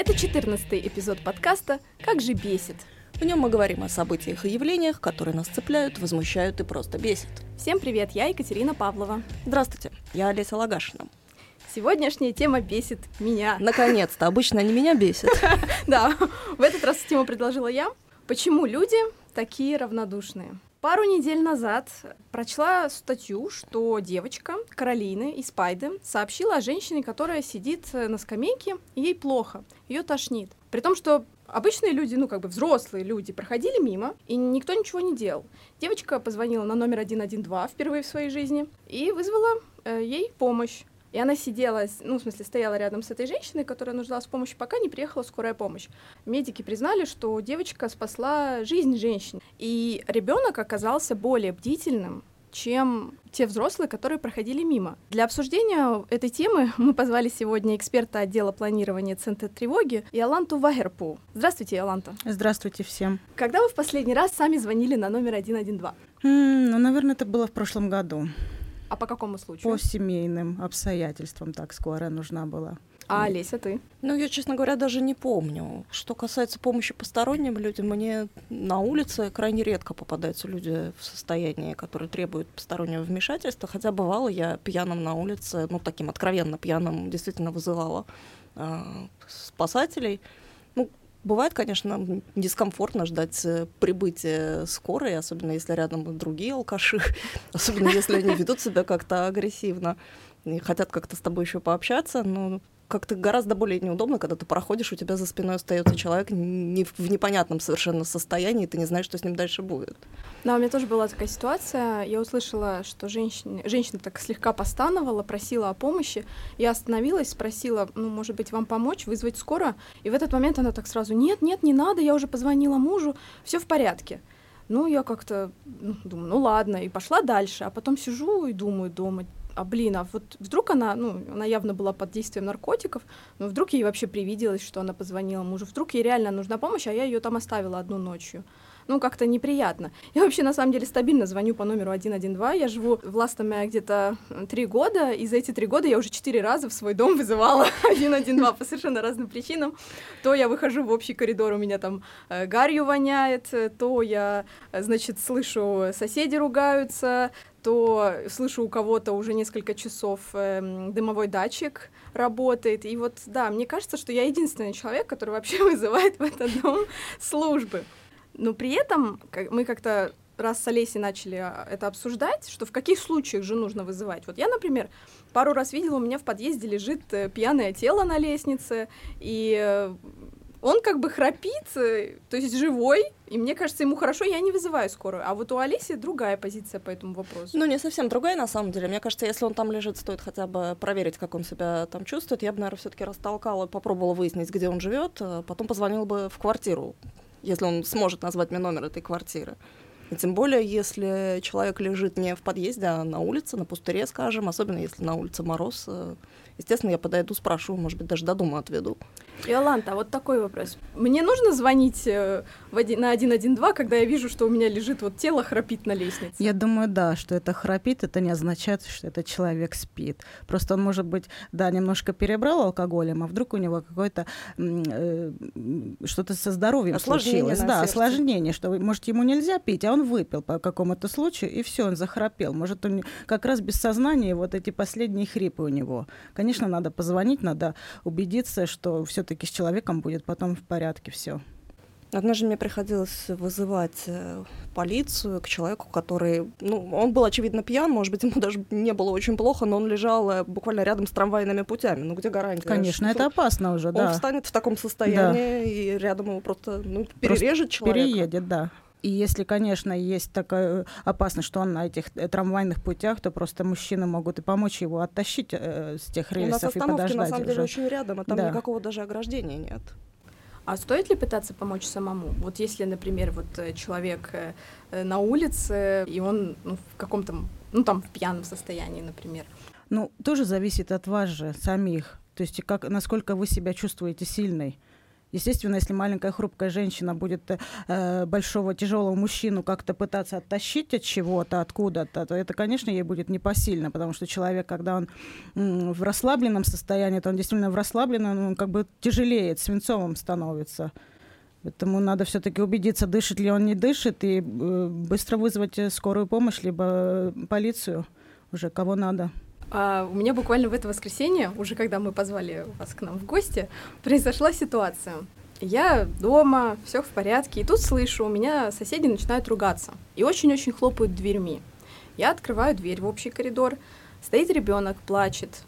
Это 14 эпизод подкаста «Как же бесит». В нем мы говорим о событиях и явлениях, которые нас цепляют, возмущают и просто бесят. Всем привет, я Екатерина Павлова. Здравствуйте, я Олеся Лагашина. Сегодняшняя тема бесит меня. Наконец-то, обычно они меня бесят. Да, в этот раз тему предложила я. Почему люди такие равнодушные? Пару недель назад прочла статью, что девочка Каролины из Пайды сообщила о женщине, которая сидит на скамейке, и ей плохо, ее тошнит. При том, что обычные люди, ну как бы взрослые люди, проходили мимо, и никто ничего не делал. Девочка позвонила на номер 112 впервые в своей жизни и вызвала э, ей помощь. И она сидела, ну, в смысле, стояла рядом с этой женщиной, которая нуждалась в помощи, пока не приехала скорая помощь. Медики признали, что девочка спасла жизнь женщины. И ребенок оказался более бдительным, чем те взрослые, которые проходили мимо. Для обсуждения этой темы мы позвали сегодня эксперта отдела планирования Центра тревоги Иоланту Вагерпу. Здравствуйте, Иоланта. Здравствуйте всем. Когда вы в последний раз сами звонили на номер 112? М, Ну, наверное, это было в прошлом году. А по какому случаю? По семейным обстоятельствам так скорая нужна была. А, Олеся, ты? Ну, я, честно говоря, даже не помню. Что касается помощи посторонним людям, мне на улице крайне редко попадаются люди в состоянии, которые требуют постороннего вмешательства. Хотя бывало, я пьяным на улице, ну, таким откровенно пьяным, действительно вызывала э, спасателей. Бывает, конечно, дискомфортно ждать э, прибытия скорой, особенно если рядом другие алкаши, особенно если они ведут себя как-то агрессивно и хотят как-то с тобой еще пообщаться, но как-то гораздо более неудобно, когда ты проходишь, у тебя за спиной остается человек не в непонятном совершенно состоянии, и ты не знаешь, что с ним дальше будет. Да, у меня тоже была такая ситуация. Я услышала, что женщина, женщина так слегка постановала, просила о помощи. Я остановилась, спросила, ну, может быть, вам помочь, вызвать скорую. И в этот момент она так сразу, нет, нет, не надо, я уже позвонила мужу, все в порядке. Ну, я как-то ну, думаю, ну ладно, и пошла дальше. А потом сижу и думаю дома, а блин, а вот вдруг она, ну, она явно была под действием наркотиков, но вдруг ей вообще привиделось, что она позвонила мужу, вдруг ей реально нужна помощь, а я ее там оставила одну ночью. Ну, как-то неприятно. Я вообще, на самом деле, стабильно звоню по номеру 112. Я живу в Ластаме где-то три года, и за эти три года я уже четыре раза в свой дом вызывала 112 по совершенно разным причинам. То я выхожу в общий коридор, у меня там э, гарью воняет, то я, э, значит, слышу, соседи ругаются, то слышу у кого-то уже несколько часов э, дымовой датчик работает. И вот, да, мне кажется, что я единственный человек, который вообще вызывает в этот дом службы. Но при этом мы как-то раз с Олесей начали а, это обсуждать, что в каких случаях же нужно вызывать. Вот я, например, пару раз видела, у меня в подъезде лежит э, пьяное тело на лестнице, и э, он как бы храпит, э, то есть живой, и мне кажется, ему хорошо, я не вызываю скорую. А вот у Олеси другая позиция по этому вопросу. Ну, не совсем другая, на самом деле. Мне кажется, если он там лежит, стоит хотя бы проверить, как он себя там чувствует. Я бы, наверное, все-таки растолкала, попробовала выяснить, где он живет, потом позвонила бы в квартиру, если он сможет назвать мне номер этой квартиры. И тем более, если человек лежит не в подъезде, а на улице, на пустыре, скажем, особенно если на улице мороз, естественно, я подойду, спрошу, может быть, даже до дома отведу. Иоланта, вот такой вопрос. Мне нужно звонить э, в один, на 112, когда я вижу, что у меня лежит вот тело храпит на лестнице? Я думаю, да, что это храпит, это не означает, что этот человек спит. Просто он, может быть, да, немножко перебрал алкоголем, а вдруг у него какое-то э, что-то со здоровьем осложнение случилось. Да, сердце. осложнение, что, может, ему нельзя пить, а он выпил по какому-то случаю, и все, он захрапел. Может, он как раз без сознания, вот эти последние хрипы у него. Конечно, надо позвонить, надо убедиться, что все все-таки с человеком будет потом в порядке все. Однажды мне приходилось вызывать э, полицию к человеку, который, ну, он был, очевидно, пьян, может быть, ему даже не было очень плохо, но он лежал э, буквально рядом с трамвайными путями. Ну, где гарантия? Конечно, это опасно уже, да. Он встанет в таком состоянии, да. и рядом его просто, ну, перережет просто человек. Переедет, да. И если, конечно, есть такая опасность, что он на этих э, трамвайных путях, то просто мужчины могут и помочь его оттащить э, с тех рельсов и подождать. на самом деле уже. очень рядом, а там да. никакого даже ограждения нет. А стоит ли пытаться помочь самому? Вот если, например, вот э, человек э, на улице, и он ну, в каком-то, ну там в пьяном состоянии, например. Ну, тоже зависит от вас же самих. То есть как, насколько вы себя чувствуете сильной Естественно, если маленькая хрупкая женщина будет э, большого тяжелого мужчину как-то пытаться оттащить от чего-то, откуда-то, то это, конечно, ей будет непосильно, потому что человек, когда он в расслабленном состоянии, то он действительно в расслабленном, он как бы тяжелеет, свинцовым становится. Поэтому надо все-таки убедиться, дышит ли он, не дышит, и э, быстро вызвать э, скорую помощь, либо э, полицию, уже кого надо. А у меня буквально в это воскресенье, уже когда мы позвали вас к нам в гости, произошла ситуация. Я дома, все в порядке, и тут слышу, у меня соседи начинают ругаться и очень-очень хлопают дверьми. Я открываю дверь в общий коридор, стоит ребенок, плачет.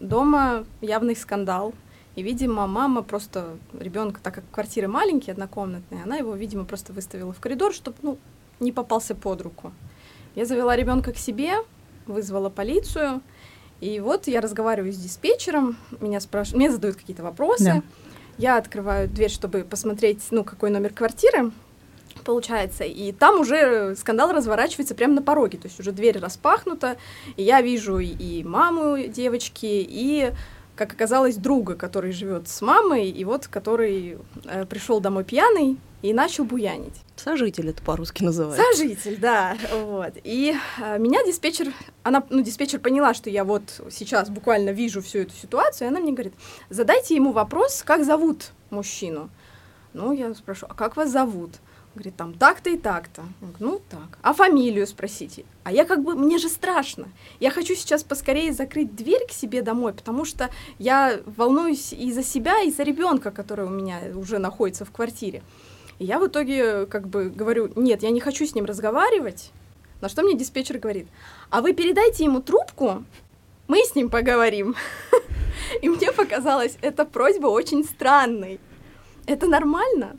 Дома явный скандал, и, видимо, мама просто ребенка, так как квартиры маленькие, однокомнатные, она его, видимо, просто выставила в коридор, чтобы, ну, не попался под руку. Я завела ребенка к себе, вызвала полицию, и вот я разговариваю с диспетчером, меня спрашивают, мне задают какие-то вопросы, да. я открываю дверь, чтобы посмотреть, ну, какой номер квартиры, получается, и там уже скандал разворачивается прямо на пороге, то есть уже дверь распахнута, и я вижу и маму девочки, и как оказалось, друга, который живет с мамой, и вот который э, пришел домой пьяный и начал буянить. Сожитель это по-русски называется. Сожитель, да. Вот. И э, меня диспетчер, она, ну, диспетчер поняла, что я вот сейчас буквально вижу всю эту ситуацию, и она мне говорит, задайте ему вопрос, как зовут мужчину. Ну, я спрашиваю, а как вас зовут? Говорит, там так-то и так-то. Ну, так. А фамилию спросите. А я как бы, мне же страшно. Я хочу сейчас поскорее закрыть дверь к себе домой, потому что я волнуюсь и за себя, и за ребенка, который у меня уже находится в квартире. И я в итоге как бы говорю, нет, я не хочу с ним разговаривать. На что мне диспетчер говорит, а вы передайте ему трубку, мы с ним поговорим. И мне показалось, эта просьба очень странной. Это нормально?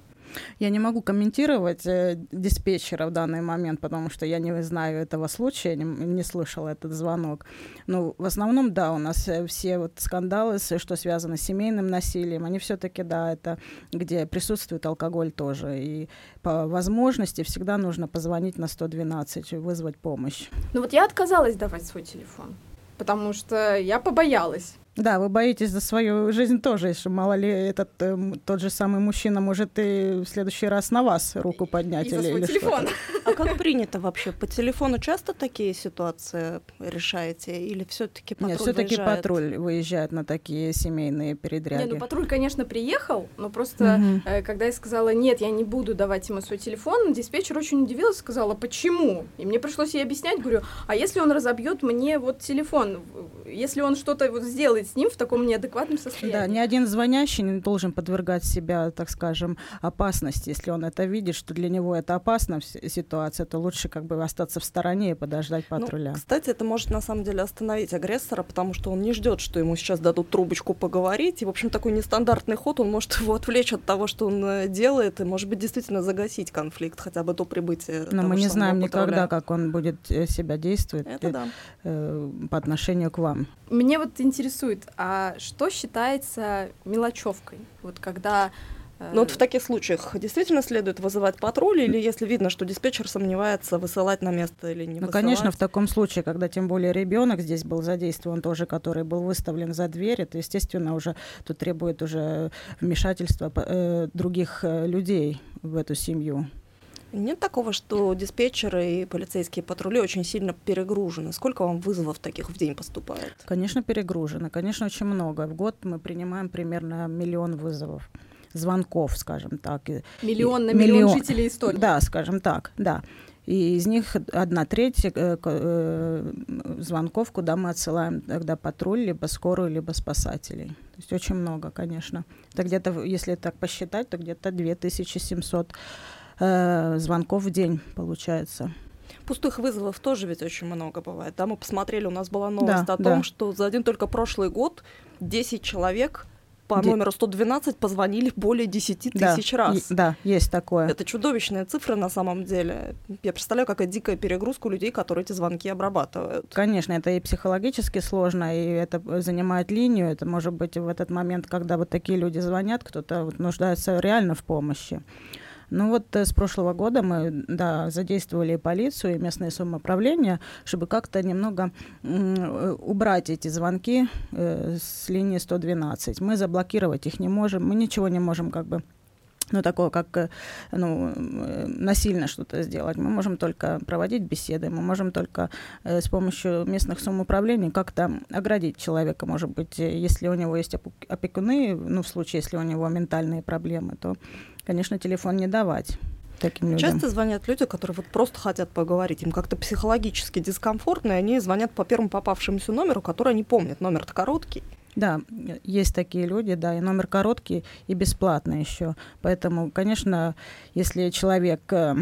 Я не могу комментировать э, диспетчера в данный момент, потому что я не знаю этого случая, не, не слышала этот звонок. Но в основном, да, у нас э, все вот скандалы, что связано с семейным насилием, они все-таки, да, это где присутствует алкоголь тоже. И по возможности всегда нужно позвонить на 112, вызвать помощь. Ну вот я отказалась давать свой телефон, потому что я побоялась. Да, вы боитесь за свою жизнь тоже, если мало ли этот э, тот же самый мужчина может и в следующий раз на вас руку поднять и или, за свой или телефон. А как принято вообще? По телефону часто такие ситуации решаете или все-таки патруль Нет, все-таки патруль выезжает на такие семейные передряги. Нет, ну патруль, конечно, приехал, но просто угу. э, когда я сказала нет, я не буду давать ему свой телефон, диспетчер очень удивилась, сказала почему, и мне пришлось ей объяснять, говорю, а если он разобьет мне вот телефон, если он что-то вот сделает делать с ним в таком неадекватном состоянии. Да, ни один звонящий не должен подвергать себя, так скажем, опасности. Если он это видит, что для него это опасная ситуация, то лучше как бы остаться в стороне и подождать ну, патруля. Ну, кстати, это может на самом деле остановить агрессора, потому что он не ждет, что ему сейчас дадут трубочку поговорить. И, в общем, такой нестандартный ход, он может его отвлечь от того, что он э, делает, и, может быть, действительно загасить конфликт хотя бы до прибытия. Но того, мы не знаем никогда, как он будет э, себя действовать это э, да. э, по отношению к вам. Мне вот интересует, интересует, а что считается мелочевкой? Вот когда э, ну вот в таких случаях действительно следует вызывать патруль, или если видно, что диспетчер сомневается, высылать на место или не ну, высылать? конечно, в таком случае, когда тем более ребенок здесь был задействован тоже, который был выставлен за дверь, это, естественно, уже тут требует уже вмешательства э, других э, людей в эту семью. Нет такого, что диспетчеры и полицейские патрули очень сильно перегружены. Сколько вам вызовов таких в день поступает? Конечно, перегружены. Конечно, очень много. В год мы принимаем примерно миллион вызовов звонков, скажем так. Миллион на миллион, миллион жителей Эстонии. Да, скажем так, да. И из них одна треть э, э, звонков, куда мы отсылаем тогда патруль, либо скорую, либо спасателей. То есть очень много, конечно. Это где-то, если так посчитать, то где-то 2700 э, звонков в день получается. Пустых вызовов тоже ведь очень много бывает. Да, мы посмотрели, у нас была новость да, о том, да. что за один только прошлый год 10 человек по номеру 112 позвонили более 10 тысяч да, раз. Да, есть такое. Это чудовищная цифра на самом деле. Я представляю, какая дикая перегрузка у людей, которые эти звонки обрабатывают. Конечно, это и психологически сложно, и это занимает линию. Это может быть в этот момент, когда вот такие люди звонят, кто-то вот нуждается реально в помощи. Ну вот э, с прошлого года мы да, задействовали и полицию, и местное самоуправление, чтобы как-то немного э, убрать эти звонки э, с линии 112. Мы заблокировать их не можем, мы ничего не можем как бы ну, такое, как ну, насильно что-то сделать. Мы можем только проводить беседы, мы можем только э, с помощью местных самоуправлений как-то оградить человека, может быть, если у него есть опекуны, ну, в случае, если у него ментальные проблемы, то, конечно, телефон не давать таким людям. Часто звонят люди, которые вот просто хотят поговорить, им как-то психологически дискомфортно, и они звонят по первому попавшемуся номеру, который они помнят. Номер-то короткий. Да, есть такие люди, да, и номер короткий и бесплатный еще. Поэтому, конечно, если человек, э,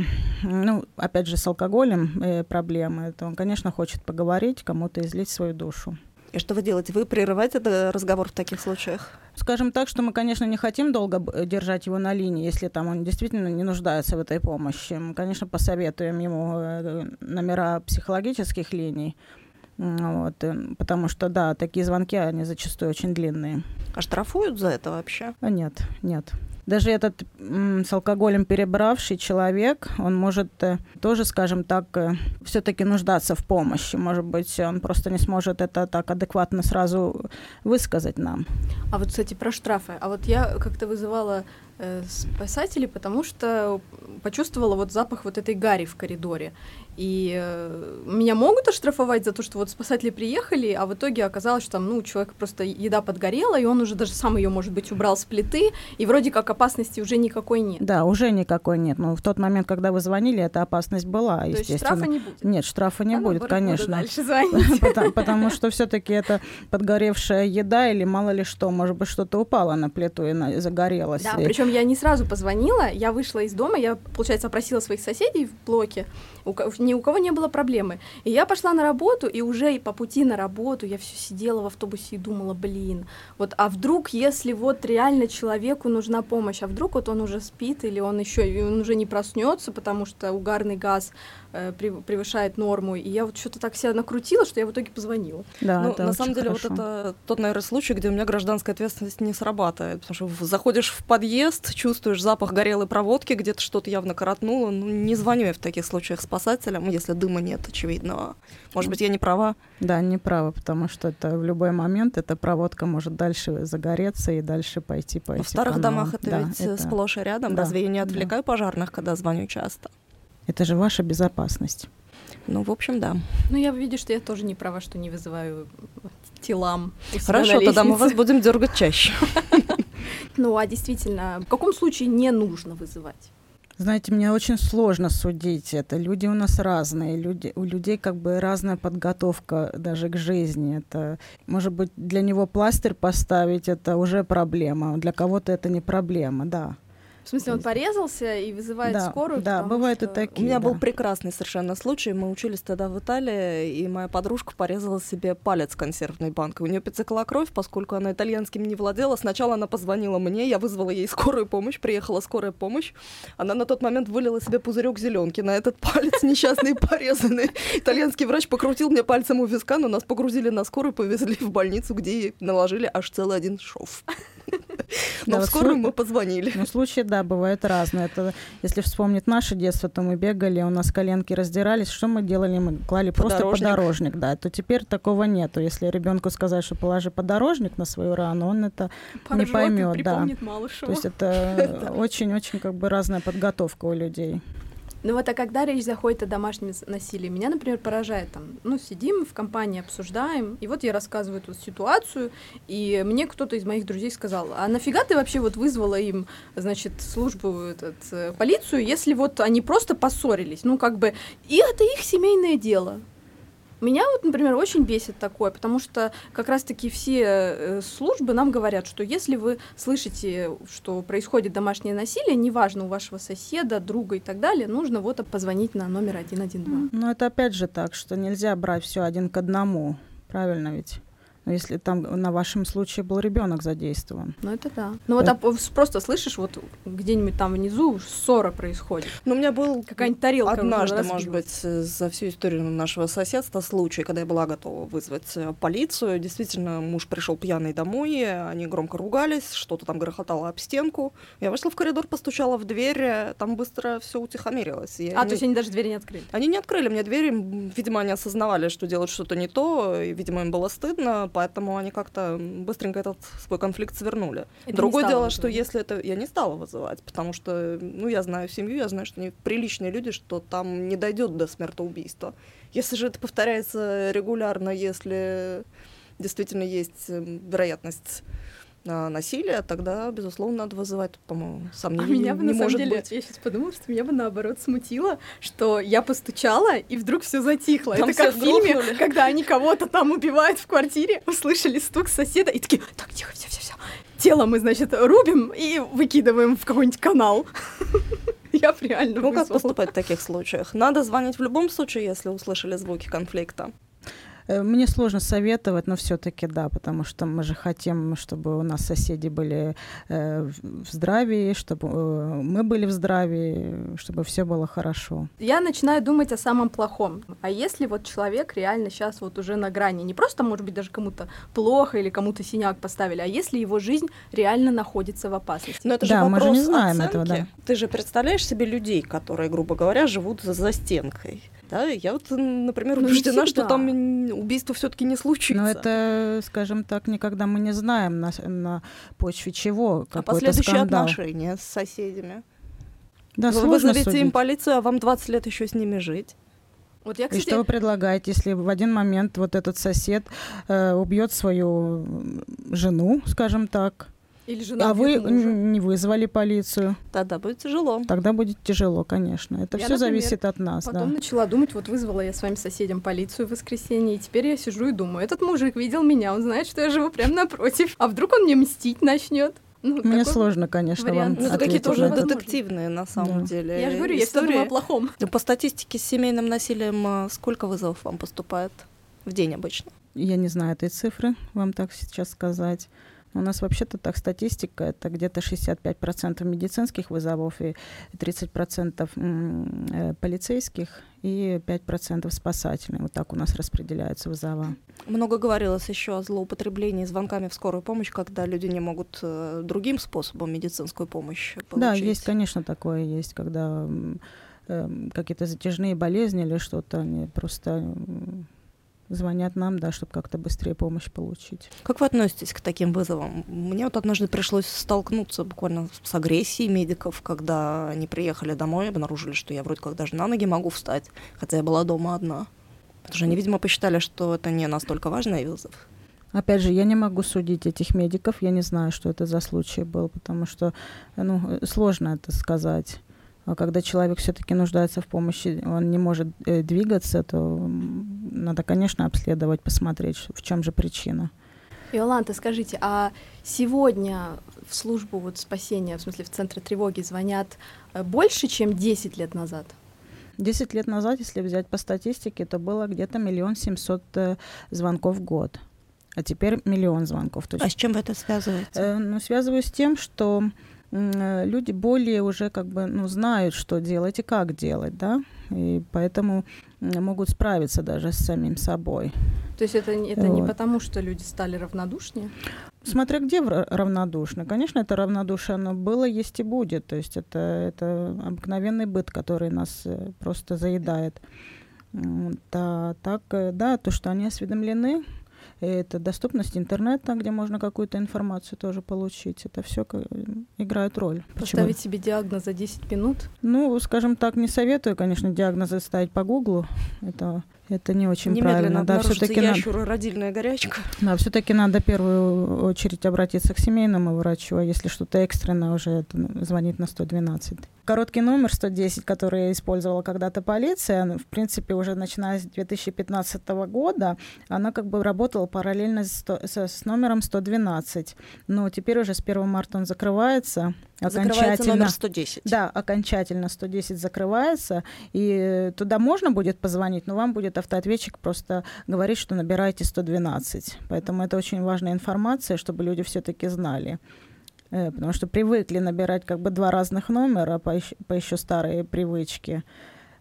ну, опять же, с алкоголем э, проблемы, то он, конечно, хочет поговорить, кому-то излить свою душу. И что вы делаете? Вы прерываете этот разговор в таких случаях? Скажем так, что мы, конечно, не хотим долго держать его на линии, если там он действительно не нуждается в этой помощи. Мы, конечно, посоветуем ему э, номера психологических линий, вот, э, потому что, да, такие звонки, они зачастую очень длинные. А штрафуют за это вообще? А нет, нет. Даже этот с алкоголем перебравший человек, он может э, тоже, скажем так, э, все-таки нуждаться в помощи. Может быть, он просто не сможет это так адекватно сразу высказать нам. А вот, кстати, про штрафы. А вот я как-то вызывала э, спасателей, потому что почувствовала вот запах вот этой гари в коридоре. И э, меня могут оштрафовать за то, что вот спасатели приехали, а в итоге оказалось, что там, ну, человек просто еда подгорела, и он уже даже сам ее, может быть, убрал с плиты, и вроде как опасности уже никакой нет. Да, уже никакой нет. Но в тот момент, когда вы звонили, эта опасность была, естественно. То есть штрафа не будет? Нет, штрафа не да, будет, конечно. Дальше звонить. потому, потому что все-таки это подгоревшая еда или мало ли что, может быть, что-то упало на плиту и загорелось. Да, причем я не сразу позвонила, я вышла из дома, я, получается, опросила своих соседей в блоке, ни у кого не было проблемы. И я пошла на работу, и уже и по пути на работу я все сидела в автобусе и думала, блин, вот, а вдруг, если вот реально человеку нужна помощь, а вдруг вот он уже спит или он еще, он уже не проснется, потому что угарный газ э, превышает норму, и я вот что-то так себя накрутила, что я в итоге позвонила. Да, ну, на самом деле хорошо. вот это тот, наверное, случай, где у меня гражданская ответственность не срабатывает, потому что заходишь в подъезд, чувствуешь запах горелой проводки, где-то что-то явно коротнуло, ну, не звоню я в таких случаях спасателям, если дыма нет очевидного. Может быть, я не права? Да, не права, потому что это в любой момент эта проводка может дальше загореться и дальше пойти по В старых каналам. домах это да, ведь это... сплошь и рядом. Да, Разве я не отвлекаю да. пожарных, когда звоню часто? Это же ваша безопасность. Ну, в общем, да. Ну, я видишь, что я тоже не права, что не вызываю телам. Хорошо, тогда мы вас будем дергать чаще. Ну, а действительно, в каком случае не нужно вызывать? Знаете, мне очень сложно судить это. Люди у нас разные, люди, у людей как бы разная подготовка даже к жизни. Это, может быть, для него пластырь поставить это уже проблема, для кого-то это не проблема, да. В смысле, он порезался и вызывает да, скорую? Да, бывают что... и такие. У меня да. был прекрасный совершенно случай. Мы учились тогда в Италии, и моя подружка порезала себе палец консервной банкой. У нее потекла кровь, поскольку она итальянским не владела. Сначала она позвонила мне, я вызвала ей скорую помощь, приехала скорая помощь. Она на тот момент вылила себе пузырек зеленки на этот палец несчастный порезанный. Итальянский врач покрутил мне пальцем у виска, но нас погрузили на скорую, повезли в больницу, где ей наложили аж целый один шов. Но да, в скорую мы позвонили. Ну, случаи, да, бывают разные. Это, если вспомнить наше детство, то мы бегали, у нас коленки раздирались. Что мы делали? Мы клали просто подорожник, да. То теперь такого нету. Если ребенку сказать, что положи подорожник на свою рану, он это Поржет не поймет. Да. Малышева. То есть это очень-очень как бы разная подготовка у людей. Ну вот, а когда речь заходит о домашнем насилии, меня, например, поражает там, ну, сидим в компании, обсуждаем, и вот я рассказываю эту ситуацию, и мне кто-то из моих друзей сказал, а нафига ты вообще вот вызвала им, значит, службу, этот, э, полицию, если вот они просто поссорились, ну, как бы, и это их семейное дело, меня вот, например, очень бесит такое, потому что как раз-таки все э, службы нам говорят, что если вы слышите, что происходит домашнее насилие, неважно, у вашего соседа, друга и так далее, нужно вот позвонить на номер 112. Ну, это опять же так, что нельзя брать все один к одному, правильно ведь? Но если там на вашем случае был ребенок задействован. Ну это да. Ну вот а просто слышишь, вот где-нибудь там внизу ссора происходит. Ну у меня был какая-нибудь тарелка однажды, может быть, за всю историю нашего соседства случай, когда я была готова вызвать э, полицию. Действительно, муж пришел пьяный домой, они громко ругались, что-то там грохотало об стенку. Я вышла в коридор, постучала в дверь, э, там быстро все утихомирилось. Я а, не... то есть они даже двери не открыли? Они не открыли мне двери, видимо, они осознавали, что делают что-то не то, и, видимо, им было стыдно, поэтому они как-то быстренько этот свой конфликт свернули. Это Другое дело, вызывать. что если это... Я не стала вызывать, потому что, ну, я знаю семью, я знаю, что они приличные люди, что там не дойдет до смертоубийства. Если же это повторяется регулярно, если действительно есть эм, вероятность насилия, тогда, безусловно, надо вызывать, по-моему, сомнений. А меня бы, не на может деле, быть. я сейчас подумала, что меня бы, наоборот, смутило, что я постучала, и вдруг все затихло. Там Это как в фильме, грохнули. когда они кого-то там убивают в квартире, услышали стук соседа, и такие, так, тихо, все, все, все. Тело мы, значит, рубим и выкидываем в какой-нибудь канал. Я реально Ну, как поступать в таких случаях? Надо звонить в любом случае, если услышали звуки конфликта. Э, мне сложно советовать, но все-таки да, потому что мы же хотим, чтобы у нас соседи были э, в здравии, чтобы э, мы были в здравии, чтобы все было хорошо. Я начинаю думать о самом плохом. А если вот человек реально сейчас вот уже на грани, не просто, может быть, даже кому-то плохо или кому-то синяк поставили, а если его жизнь реально находится в опасности? Но это да, же мы же не знаем оценки. этого, да. Ты же представляешь себе людей, которые, грубо говоря, живут за стенкой. Да, я вот, например, ну, убеждена, что там убийство все-таки не случится. Но это, скажем так, никогда мы не знаем на, на почве чего. А последующие скандал. отношения с соседями. Да, вы вызовете судить. им полицию, а вам 20 лет еще с ними жить. Вот я, кстати... И что вы предлагаете, если в один момент вот этот сосед э, убьет свою жену, скажем так, или жена а вы мужа. не вызвали полицию. Тогда будет тяжело. Тогда будет тяжело, конечно. Это все зависит от нас. Потом да. начала думать, вот вызвала я своим соседям полицию в воскресенье, и теперь я сижу и думаю, этот мужик видел меня, он знает, что я живу прямо напротив, а вдруг он мне мстить начнет? Ну, Мне сложно, конечно, вариант. вам Ну, это какие-то уже детективные, на самом да. деле. Я же говорю, истории. я о плохом. По статистике с семейным насилием а, сколько вызовов вам поступает в день обычно? Я не знаю этой цифры, вам так сейчас сказать. У нас вообще-то так статистика, это где-то 65% медицинских вызовов и 30% э, полицейских и 5% спасательных. Вот так у нас распределяются вызова. Много говорилось еще о злоупотреблении звонками в скорую помощь, когда люди не могут э, другим способом медицинскую помощь получить. Да, есть, конечно, такое есть, когда э, какие-то затяжные болезни или что-то, они просто звонят нам, да, чтобы как-то быстрее помощь получить. Как вы относитесь к таким вызовам? Мне вот однажды пришлось столкнуться буквально с агрессией медиков, когда они приехали домой, обнаружили, что я вроде как даже на ноги могу встать, хотя я была дома одна. Потому что они, видимо, посчитали, что это не настолько важный вызов. Опять же, я не могу судить этих медиков, я не знаю, что это за случай был, потому что ну, сложно это сказать. А когда человек все-таки нуждается в помощи, он не может э, двигаться, то надо, конечно, обследовать, посмотреть, в чем же причина. Иоланта, скажите, а сегодня в службу вот спасения, в смысле в центре тревоги, звонят э, больше, чем 10 лет назад? 10 лет назад, если взять по статистике, то было где-то миллион семьсот э, звонков в год. А теперь миллион звонков. То есть, а с чем вы это связываете? Э, ну, связываю с тем, что люди более уже как бы ну, знают, что делать и как делать, да, и поэтому могут справиться даже с самим собой. То есть это, это вот. не потому, что люди стали равнодушнее? Смотря где равнодушны. Конечно, это равнодушие, оно было, есть и будет. То есть это, это обыкновенный быт, который нас э, просто заедает. Да, так, э, да, то, что они осведомлены, это доступность интернета, где можно какую-то информацию тоже получить. Это все играет роль. Поставить Почему? себе диагноз за 10 минут? Ну, скажем так, не советую, конечно, диагнозы ставить по Гуглу. Это это не очень Немедленно правильно. Да, все-таки надо... родильная горячка. Да, все-таки надо в первую очередь обратиться к семейному врачу, а если что-то экстренное, уже ну, звонить на 112. Короткий номер 110, который использовала когда-то полиция, в принципе, уже начиная с 2015 года, она как бы работала параллельно с, с номером 112. Но теперь уже с 1 марта он закрывается. Окончательно, номер 110. Да, окончательно 110 закрывается, и туда можно будет позвонить, но вам будет автоответчик просто говорит, что набирайте 112. Поэтому это очень важная информация, чтобы люди все-таки знали. Э, потому что привыкли набирать как бы два разных номера по еще, по еще старой привычке.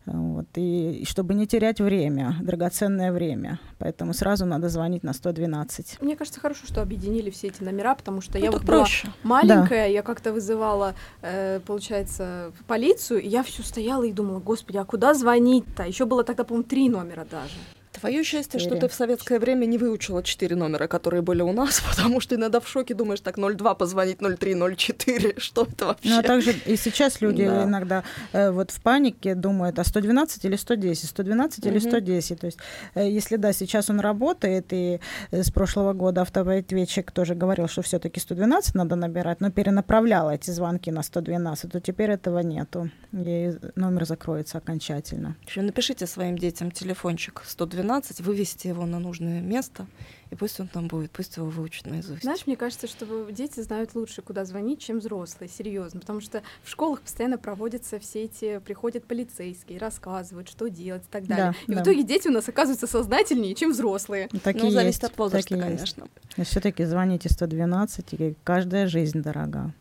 Вот, и, и чтобы не терять время, драгоценное время. Поэтому сразу надо звонить на 112. Мне кажется, хорошо, что объединили все эти номера, потому что Ну, я вот проще. была маленькая, я как-то вызывала, э, получается, полицию, и я все стояла и думала, господи, а куда звонить-то? Еще было тогда, по-моему, три номера даже. Твое счастье, что ты в советское время не выучила четыре номера, которые были у нас, потому что иногда в шоке думаешь, так 02 позвонить, 03, 04, что это вообще? Ну, а также и сейчас люди Да. иногда э, вот в панике думают, а 112 или 110, 112 или Мгм. 110. То есть, э, если да, сейчас он работает, и э, с прошлого года автоответчик тоже говорил, что все-таки 112 надо набирать, но перенаправлял эти звонки на 112, то теперь этого нету. И номер закроется окончательно. Еще напишите своим детям телефончик 112, вывести его на нужное место, и пусть он там будет, пусть его выучат наизусть. Знаешь, мне кажется, что дети знают лучше, куда звонить, чем взрослые, серьезно, потому что в школах постоянно проводятся все эти, приходят полицейские, рассказывают, что делать и так далее. Да, и да. в итоге дети у нас оказываются сознательнее, чем взрослые. Так ну, и зависит есть, от возраста, так и конечно. Все-таки звоните 112, и каждая жизнь дорога.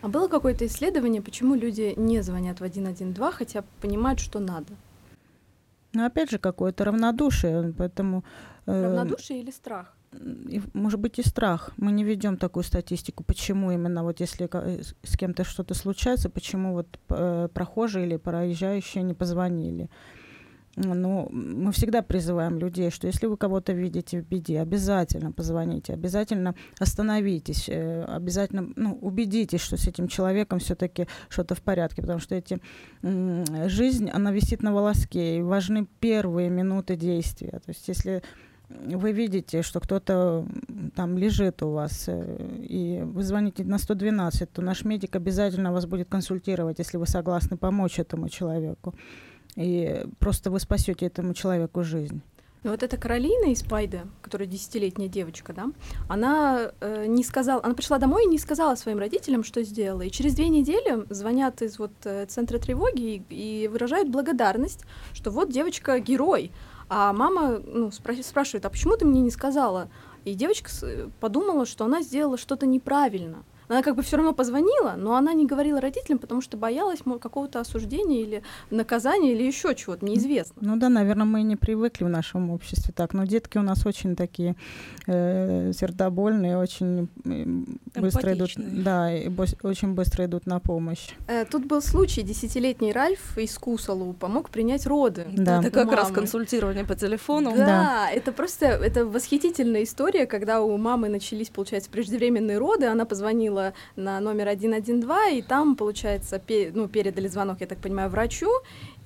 А было какое-то исследование, почему люди не звонят в 112, хотя понимают, что надо? Но опять же, какое-то равнодушие, поэтому... э, Равнодушие или страх? и, может быть, и страх. Мы не ведем такую статистику, почему именно вот если э, с кем-то что-то случается, почему вот э, прохожие или проезжающие не позвонили. Ну, мы всегда призываем людей, что если вы кого-то видите в беде, обязательно позвоните, обязательно остановитесь, э, обязательно ну, убедитесь, что с этим человеком все-таки что-то в порядке, потому что эти, жизнь, она висит на волоске, и важны первые минуты действия. То есть если вы видите, что кто-то там лежит у вас, э, и вы звоните на 112, то наш медик обязательно вас будет консультировать, если вы согласны помочь этому человеку. И просто вы спасете этому человеку жизнь. Ну вот эта Каролина из Пайда, которая десятилетняя девочка, да, она э, не сказала, она пришла домой и не сказала своим родителям, что сделала. И через две недели звонят из вот э, центра тревоги и, и выражают благодарность, что вот девочка герой. А мама ну, спра- спрашивает, а почему ты мне не сказала? И девочка с- подумала, что она сделала что-то неправильно. Она как бы все равно позвонила, но она не говорила родителям, потому что боялась какого-то осуждения или наказания или еще чего-то неизвестно. Ну да, наверное, мы не привыкли в нашем обществе так, но детки у нас очень такие э, сердобольные, очень быстро идут, да, и очень быстро идут на помощь. Э, Тут был случай, десятилетний Ральф из Кусалу помог принять роды. Да. Это как раз мамы. консультирование по телефону. Да, Да. это просто это восхитительная история, когда у мамы начались, получается, преждевременные роды, она позвонила на номер 112, и там, получается, пе- ну, передали звонок, я так понимаю, врачу,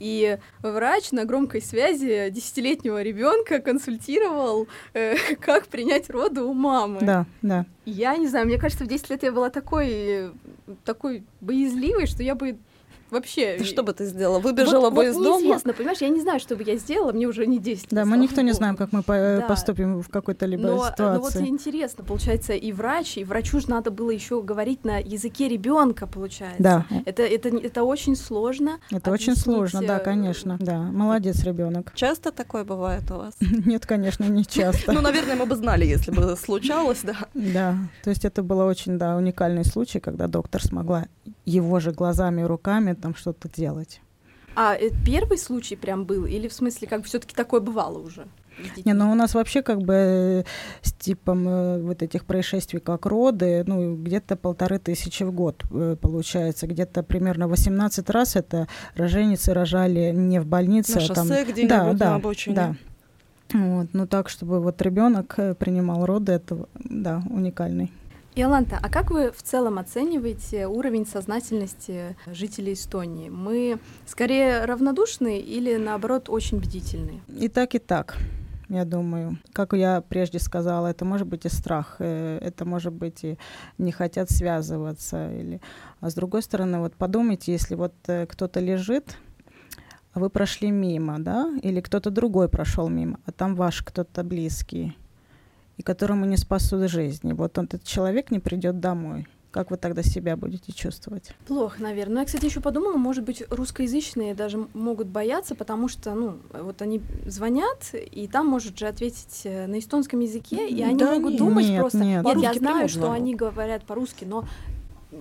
и врач на громкой связи десятилетнего ребенка консультировал, э, как принять роды у мамы. Да, да. Я не знаю, мне кажется, в 10 лет я была такой, такой боязливой, что я бы вообще... Ты что бы ты сделала? Выбежала вот, бы вот из дома? неизвестно, понимаешь, я не знаю, что бы я сделала, мне уже не 10 Да, мы никто не знаем, как мы по- Да. поступим в какой-то либо Но, но вот ситуации. интересно, получается, и врач, и врачу же надо было еще говорить на языке ребенка, получается. Да, Это, это, это очень сложно. это очень сложно, да, э, конечно. Да, молодец, ребенок. Часто такое бывает у вас? Нет, конечно, не часто. Ну, наверное, мы бы знали, если бы случалось, да. Да, то есть это был очень, да, уникальный случай, когда доктор смогла его же глазами и руками там что-то делать. А э, первый случай прям был? Или в смысле, как все-таки такое бывало уже? Не, ну у нас вообще как бы э, с типом э, вот этих происшествий, как роды, ну где-то полторы тысячи в год э, получается, где-то примерно 18 раз это роженицы рожали не в больнице, На а там... шоссе где-нибудь, да, на да, обочине. да. Вот, ну так, чтобы вот ребенок принимал роды, это, да, уникальный. Иоланта, а как вы в целом оцениваете уровень сознательности жителей Эстонии? Мы скорее равнодушны или, наоборот, очень бдительны? И так, и так, я думаю. Как я прежде сказала, это может быть и страх, э, это может быть и не хотят связываться. Или... А с другой стороны, вот подумайте, если вот э, кто-то лежит, а вы прошли мимо, да, или кто-то другой прошел мимо, а там ваш кто-то близкий, и которому не спасут жизни. Вот он, этот человек не придет домой. Как вы тогда себя будете чувствовать? Плохо, наверное. Но я, кстати, еще подумала, может быть, русскоязычные даже могут бояться, потому что, ну, вот они звонят, и там может же ответить э, на эстонском языке, и они Да могут нет, думать нет, просто. нет. Нет, я знаю, что они говорят по-русски, но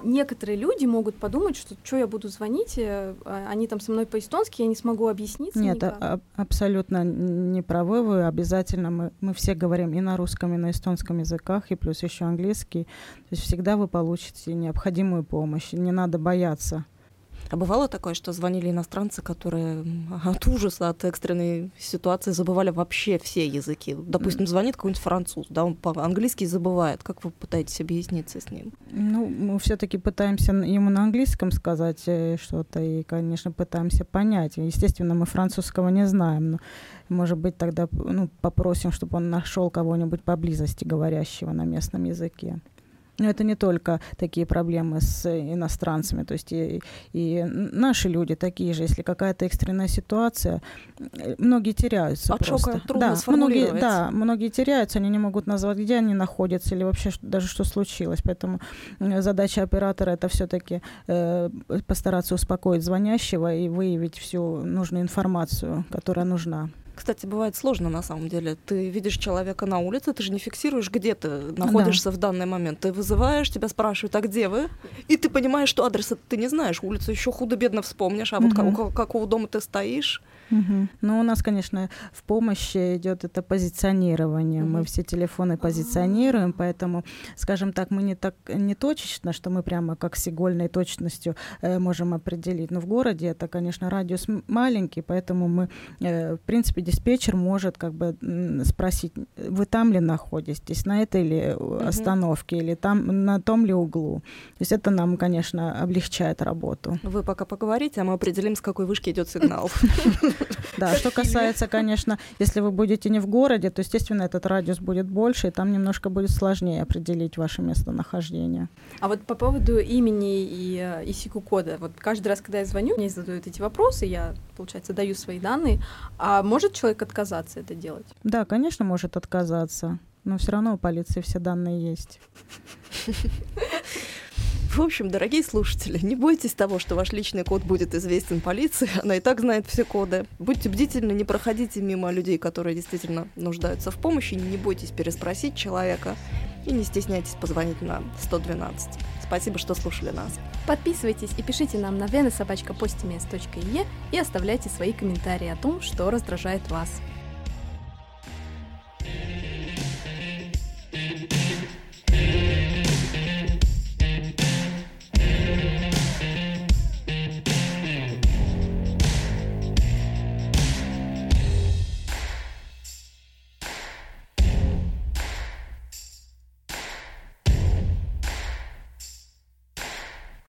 некоторые люди могут подумать, что что я буду звонить, э, а они там со мной по-эстонски, я не смогу объясниться Нет, никак. а- а- абсолютно не правы вы. Обязательно мы, мы все говорим и на русском, и на эстонском языках, и плюс еще английский. То есть всегда вы получите необходимую помощь. Не надо бояться. А бывало такое, что звонили иностранцы, которые от ужаса, от экстренной ситуации забывали вообще все языки. Допустим, звонит какой-нибудь француз, да, он по-английски забывает. Как вы пытаетесь объясниться с ним? Ну, мы все-таки пытаемся ему на английском сказать э, что-то и, конечно, пытаемся понять. Естественно, мы французского не знаем, но, может быть, тогда ну, попросим, чтобы он нашел кого-нибудь поблизости говорящего на местном языке. Но это не только такие проблемы с э, иностранцами, то есть и, и наши люди такие же. Если какая-то экстренная ситуация, э, многие теряются От шока просто. трудно да, многие, да, многие теряются, они не могут назвать, где они находятся или вообще даже что случилось. Поэтому э, задача оператора это все-таки постараться успокоить звонящего и выявить всю нужную информацию, которая нужна. Кстати, бывает сложно на самом деле. Ты видишь человека на улице, ты же не фиксируешь, где ты находишься в данный момент. Ты вызываешь, тебя спрашивают, а где вы? И ты понимаешь, что адреса ты не знаешь, улицу еще худо-бедно вспомнишь, а вот ка- Мгм. у ка- какого дома ты стоишь. Ну, у нас, конечно, в помощи идет это позиционирование. Мы Мгм. все телефоны позиционируем, поэтому, скажем так, мы не так не точечно, что мы прямо как с игольной точностью э, можем определить. Но в городе это, конечно, радиус маленький, поэтому мы, э, в принципе, диспетчер может как бы спросить, вы там ли находитесь, на этой ли Мгм. остановке или там на том ли углу. То есть это нам, конечно, облегчает работу. Вы пока поговорите, а мы определим, с какой вышки идет сигнал. Да, что касается, конечно, если вы будете не в городе, то, естественно, этот радиус будет больше, и там немножко будет сложнее определить ваше местонахождение. А вот по поводу имени и э, ICQ-кода, вот каждый раз, когда я звоню, мне задают эти вопросы, я, получается, даю свои данные, а может человек отказаться это делать? Да, конечно, может отказаться, но все равно у полиции все данные есть. В общем, дорогие слушатели, не бойтесь того, что ваш личный код будет известен полиции, она и так знает все коды. Будьте бдительны, не проходите мимо людей, которые действительно нуждаются в помощи, не бойтесь переспросить человека и не стесняйтесь позвонить на 112. Спасибо, что слушали нас. Подписывайтесь и пишите нам на венесобачкапостимес.е и оставляйте свои комментарии о том, что раздражает вас.